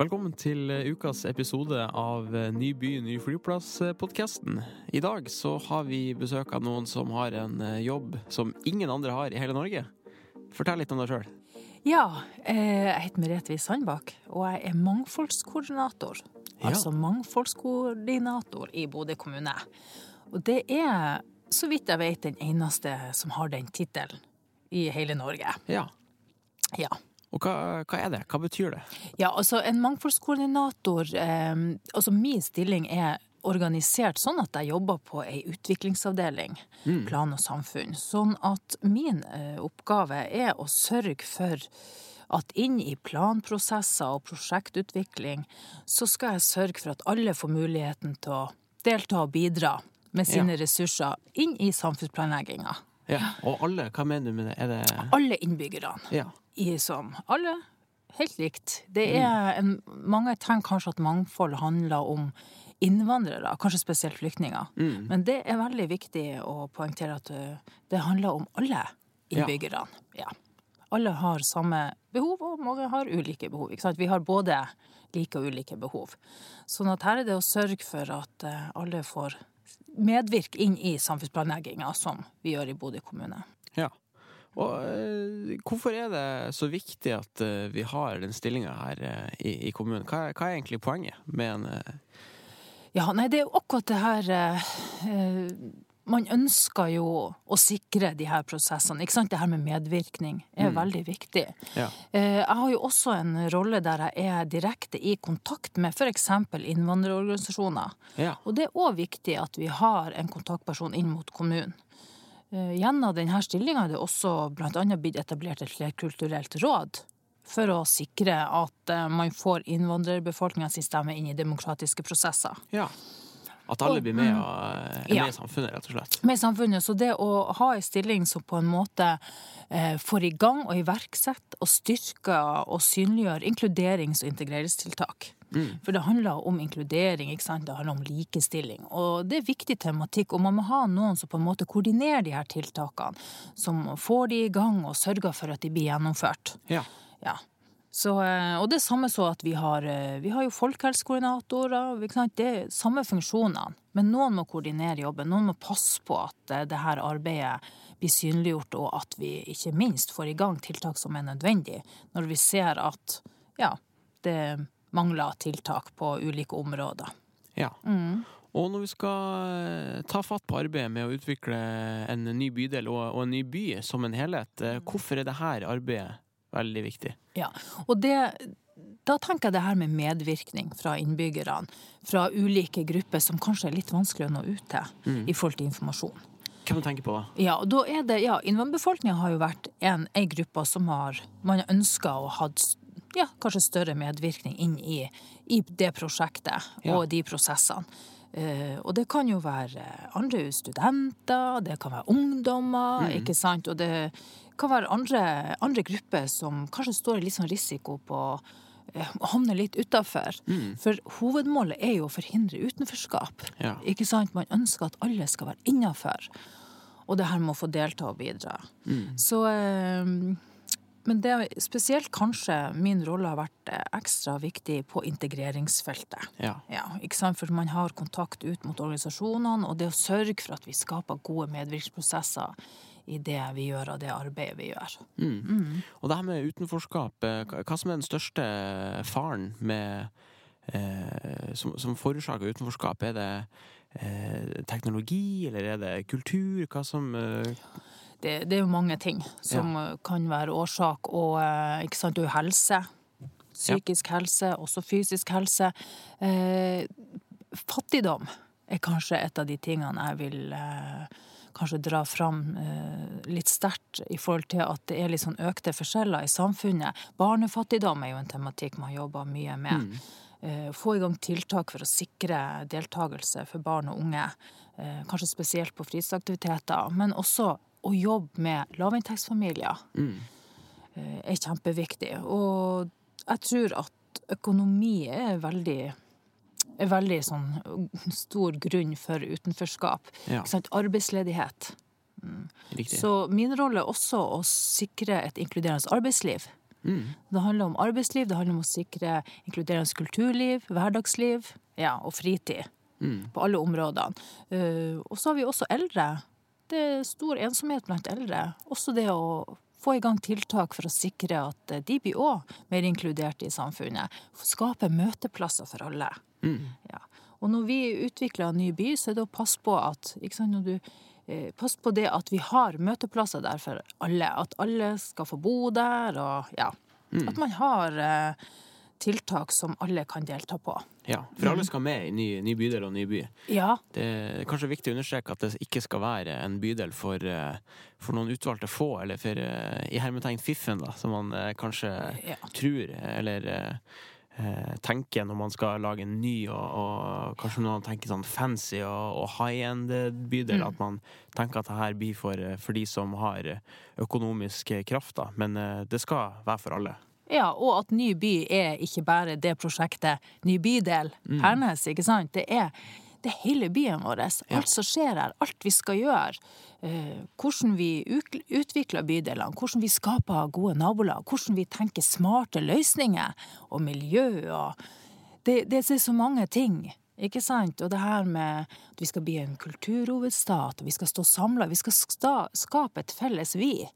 Velkommen til ukas episode av Ny by, ny flyplass-podkasten. I dag så har vi besøk av noen som har en jobb som ingen andre har i hele Norge. Fortell litt om deg sjøl. Ja, eh, jeg heter Merete Wies Sandbakk, og jeg er mangfoldskoordinator. Ja. Altså mangfoldskoordinator i Bodø kommune. Og det er, så vidt jeg vet, den eneste som har den tittelen i hele Norge. Ja. Ja. Og hva, hva er det? Hva betyr det? Ja, altså en mangfoldskoordinator eh, Altså min stilling er organisert sånn at jeg jobber på ei utviklingsavdeling, plan og samfunn. Sånn at min eh, oppgave er å sørge for at inn i planprosesser og prosjektutvikling, så skal jeg sørge for at alle får muligheten til å delta og bidra med sine ressurser inn i samfunnsplanlegginga. Ja. Og alle, hva mener du med det? Det Alle innbyggerne. Ja. I som alle helt likt. Det er en, mange tenker kanskje at mangfold handler om innvandrere, kanskje spesielt flyktninger. Men det er veldig viktig å poengtere at uh, det handler om alle innbyggerne. Ja. Alle har samme behov, og mange har ulike behov. Vi har både like og ulike behov. Sånn at her er det å sørge for at uh, alle får medvirke inn i samfunnsplanlegginga, som vi gjør i Bodø kommune. ja. Og eh, hvorfor er det så viktig at eh, vi har den stillinga her eh, i, i kommunen? Hva, er- hva er egentlig poenget med en Ja, nei, det er jo akkurat det her eh, Man ønsker jo å sikre de her prosessene. Ikke sant? Det her med medvirkning er veldig viktig. Ja. Eh, jeg har jo også en rolle der jeg er direkte i kontakt med f.eks. innvandrerorganisasjoner. Ja. Og det er òg viktig at vi har en kontaktperson inn mot kommunen. Eh, Gjennom denne stillinga er det også bl.a. blitt etablert et flerkulturelt råd for å sikre at eh, man får innvandrerbefolkninga sin stemme inn i demokratiske prosesser. ja. At alle blir med, og, er Ja. med i samfunnet, rett og slett. Med i samfunnet, så det å ha en stilling som på en måte eh, får i gang og iverksetter og styrker og synliggjør inkluderings- og integreringstiltak. For det handler om inkludering, ikke sant? det handler om likestilling. Og det er viktig tematikk, og man må ha noen som på en måte koordinerer de her tiltakene. Som får de i gang og sørger for at de blir gjennomført. Ja. Ja. Så, eh, og det er samme så at vi har, eh, vi har jo folkehelsekoordinatorer. Det er samme funksjonene. Men noen må koordinere jobben. Noen må passe på at eh, det her arbeidet blir synliggjort, og at vi ikke minst får i gang tiltak som er nødvendig, når vi ser at ja, det mangler tiltak på ulike områder. Ja. Mm. Og når vi skal eh, ta fatt på arbeidet med å utvikle en ny bydel og, en ny by som en helhet, eh, hvorfor er dette arbeidet veldig viktig? Ja, og det, da tenker jeg det her med medvirkning fra innbyggerne, fra ulike grupper som kanskje er litt vanskelig å nå ut til i forhold til informasjon. Hvem tenker på da? Ja, da er det, ja, Innvandrerbefolkninga har jo vært en, en gruppe som har man ønska å ha ja, kanskje større medvirkning inn i, i det prosjektet Ja. og de prosessene. Uh, og det kan jo være andre studenter, det kan være ungdommer, ikke sant. Og det kan være andre, andre grupper som kanskje står i litt sånn risiko på eh, å havne litt utafor. For hovedmålet er jo å forhindre utenforskap. Ja. Ikke sant? Man ønsker at alle skal være innafor. Og det her med å få delta og bidra. Så eh, Men det er spesielt kanskje min rolle har vært eh, ekstra viktig på integreringsfeltet. Ja. Ja, ikke sant? For man har kontakt ut mot organisasjonene, og det å sørge for at vi skaper gode medvirkningsprosesser i det vi gjør, og det arbeidet vi gjør. Og det her med utenforskap, eh, hva som er den største faren med eh, som, som forårsaker utenforskap? Er det teknologi, eller er det kultur? Hva som eh, Det, det er jo mange ting som ja. kan være årsak, og eh, ikke sant, det er jo helse. Psykisk helse, også fysisk helse. Eh, fattigdom er kanskje et av de tingene jeg vil eh, kanskje dra fram eh, litt sterkt i forhold til at det er litt sånn økte forskjeller i samfunnet. Barnefattigdom er jo en tematikk man jobber mye med. Eh, få i gang tiltak for å sikre deltakelse for barn og unge. Eh, kanskje spesielt på fritidsaktiviteter, men også å jobbe med lavinntektsfamilier mm. er kjempeviktig. Og jeg tror at økonomi er veldig er veldig sånn stor grunn for utenforskap. Ja. Arbeidsledighet. Mm. Så min rolle er også å sikre et inkluderende arbeidsliv. Det handler om arbeidsliv, det handler om å sikre inkluderende kulturliv, hverdagsliv ja, og fritid. På alle områdene. Uh, og så har vi også eldre. Det er stor ensomhet blant eldre. Også det å få i gang tiltak for å sikre at eh, de blir òg mer inkludert i samfunnet. Skape møteplasser for alle. Ja. Og når vi utvikler en ny by, så er det å passe på at sant, når du, eh, Pass på det at vi har møteplasser der for alle. At alle skal få bo der, og ja. At man har eh, tiltak som alle kan delta på. Ja, for alle skal med i ny, ny bydel og ny by. Ja, Det er kanskje viktig å understreke at det ikke skal være en bydel for, eh, for noen utvalgte få, eller for i hermetegn fiffen, da, som man kanskje Ja. tror, eller tenker når man skal lage en ny, og, og kanskje noen tenker sånn fancy og, og high-end-bydel, at man tenker at det her blir for, eh, for de som har eh, økonomisk eh, kraft, da. Men eh, det skal være for alle. Ja, og at Ny by er ikke bare det prosjektet Ny bydel Hernes, ikke sant? Det er, det er hele byen vår. Alt som skjer her, alt vi skal gjøre. eh, hvordan vi utvikler bydelene, hvordan vi skaper gode nabolag, hvordan vi tenker smarte løsninger, og miljø og Det, det er så mange ting. Ikke sant? Og det her med at vi skal bli en kulturhovedstad, og vi skal stå samla, vi skal skape et felles vi.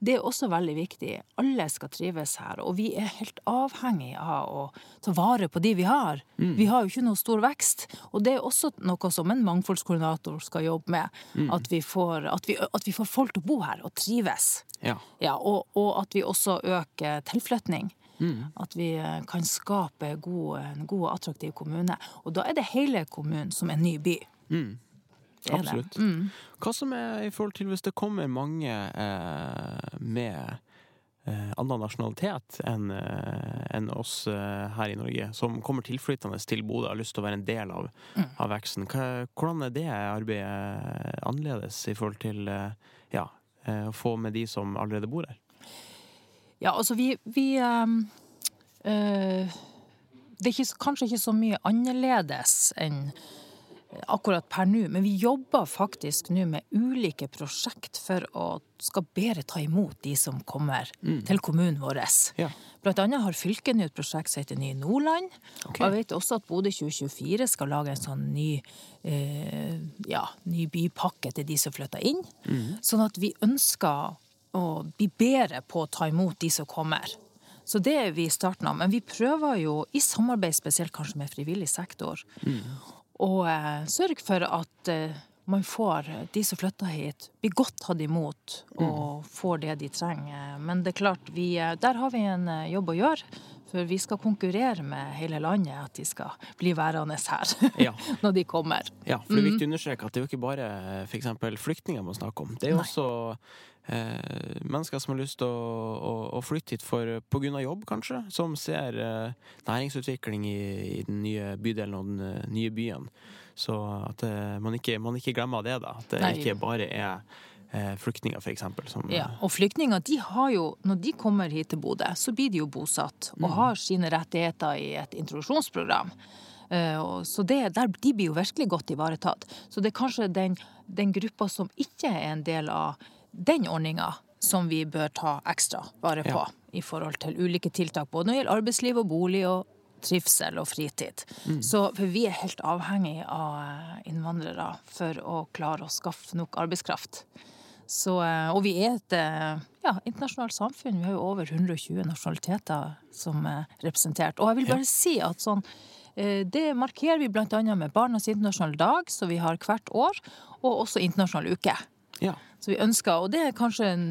Det er også veldig viktig. Alle skal trives her, og vi er helt avhengig av å ta vare på de vi har. Vi har jo ikke noe stor vekst, og det er også noe som en mangfoldskoordinator skal jobbe med. At, vi får, at, vi, at vi får folk til å bo her og trives. Ja. Ja, og, og at vi også øker tilflytning. At vi eh, kan skape god, en god og attraktiv kommune. Og da er det hele kommunen som en ny by. Det Absolutt. Hva som er i forhold til hvis det kommer mange eh, med eh, annen nasjonalitet enn eh, en oss eh, her i Norge, som kommer tilflyttende til Bodø og har lyst til å være en del av, av veksten. Hva, hvordan er det arbeidet annerledes i forhold til eh, ja, eh, å få med de som allerede bor her? Ja, altså vi, vi um, uh, Det er ikke, kanskje ikke så mye annerledes enn akkurat per nå, men vi jobber faktisk nå med ulike prosjekt for å skal bedre ta imot de som kommer til kommunen vår. Ja. Blant annet har fylket nå et prosjekt som heter Ny Nordland. Okay. Og jeg vet også at Bodø 2024 skal lage en sånn ny, eh, ja, ny bypakke til de som flytter inn. Sånn at vi ønsker å bli bedre på å ta imot de som kommer. Så det er vi i starten av. Men vi prøver jo, i samarbeid spesielt kanskje med frivillig sektor, å eh, sørge for at eh, man får de som flytter hit, blir godt tatt imot og får det de trenger. Men det er klart, vi, eh, der har vi en jobb å gjøre. For vi skal konkurrere med hele landet, at de skal bli værende her Ja. når de kommer. Ja, for det er viktig å understreke at det er jo ikke bare f.eks. flyktninger man snakker om. Det er jo også eh, mennesker som har lyst til å, å, å flytte hit for, av jobb, kanskje. Som ser eh, næringsutvikling i, i den nye bydelen og den eh, nye byen. Så at eh, man, ikke, man ikke glemmer det, da. At det Nei. ikke bare er eh, flyktninger, eksempel. Ja, og flyktninger, de har jo, når de kommer hit til Bodø, så blir de jo bosatt og har sine rettigheter i et introduksjonsprogram. Eh, Så det, der, de blir jo virkelig godt ivaretatt. Så det er kanskje den, den gruppa som ikke er en del av den ordninga, som vi bør ta ekstra vare på Ja. i forhold til ulike tiltak, både når det gjelder arbeidsliv og bolig og trivsel og fritid. Så, for vi er helt avhengig av eh, innvandrere for å klare å skaffe nok arbeidskraft. Så, eh, og vi er et eh, ja, internasjonalt samfunn. Vi har jo over 120 nasjonaliteter som er representert. Og jeg vil bare si at sånn det markerer vi bl.a. med Barnas internasjonale dag, som vi har hvert år, og også internasjonal uke. Ja. Så vi ønsker, og det er kanskje en,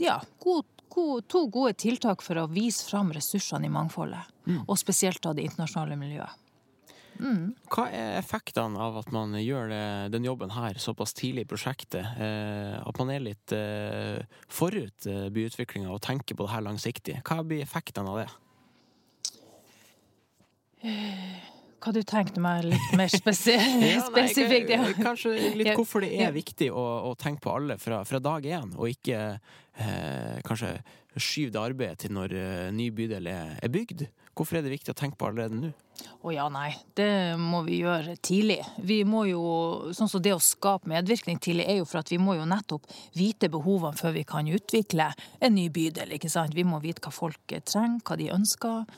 ja, god, god, to gode tiltak for å vise fram ressursene i mangfoldet. Og spesielt av det internasjonale miljøet. Hva er effektene av at man gjør det, den jobben her såpass tidlig i prosjektet? Eh, at man er litt eh, forut eh, byutviklinga og tenker på det her langsiktig. Hva blir effektene av det? Hva du tenkte meg litt mer spesi Ja, spesifikt? Kanskje litt hvorfor det er viktig å, å tenke på alle fra, fra dag én, og ikke eh, kanskje skyve det arbeidet til når eh, ny bydel er, er bygd? Hvorfor er det viktig å tenke på allerede nå? Å ja, nei. Det må vi gjøre tidlig. Vi må jo, sånn som Det å skape medvirkning tidlig er jo for at vi må jo nettopp vite behovene før vi kan utvikle en ny bydel. ikke sant? Vi må vite hva folk trenger, hva de ønsker.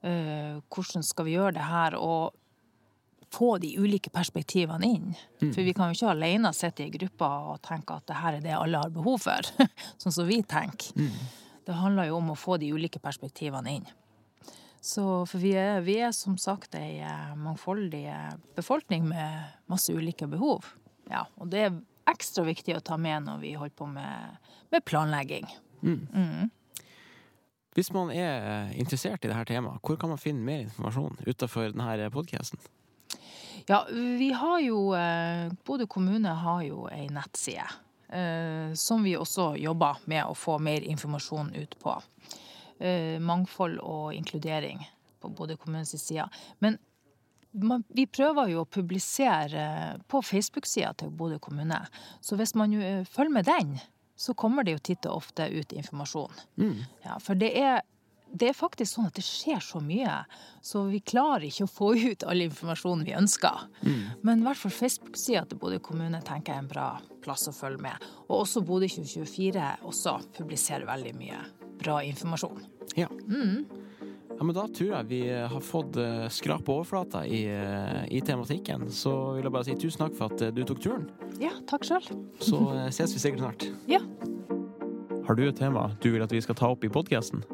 Uh, hvordan skal vi gjøre det her? Og få de ulike perspektivene inn. Mm. For vi kan jo ikke alene sitte i gruppa og tenke at det her er det alle har behov for. sånn som vi tenker. Mm. Det handler jo om å få de ulike perspektivene inn. Så, for vi er, vi er som sagt ei eh, mangfoldig befolkning med masse ulike behov. Ja, og det er ekstra viktig å ta med når vi holder på med, med planlegging. Mm. Hvis man er interessert i dette temaet, hvor kan man finne mer informasjon utenfor denne podkasten? Ja, vi har jo eh, Bodø kommune har jo ei nettside. Eh, som vi også jobber med å få mer informasjon ut på. Eh, mangfold og inkludering på Bodø kommunes side. Men vi prøver jo å publisere på Facebook-sida til Bodø kommune. Så hvis man følger med den, så kommer det jo titt og ofte ut informasjon. Mm. Ja, for det er det er faktisk sånn at det skjer så mye, så vi klarer ikke å få ut all informasjonen vi ønsker. Mm. Men i hvert fall Facebook-sida til Bodø kommune tenker jeg er en bra plass å følge med. Og også Bodø 2024 også publiserer veldig mye bra informasjon. Ja. Mm. Ja, men Da tror jeg vi har fått skrapa skrap overflata i, eh, i, tematikken. Så vil jeg bare si tusen takk for at eh, du tok turen. Ja, takk sjøl. Så ses vi sikkert snart. Ja. Har du et tema du vil at vi skal ta opp i podkasten?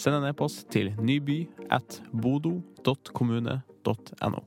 Send en e-post til nyby at bodo.kommune.no.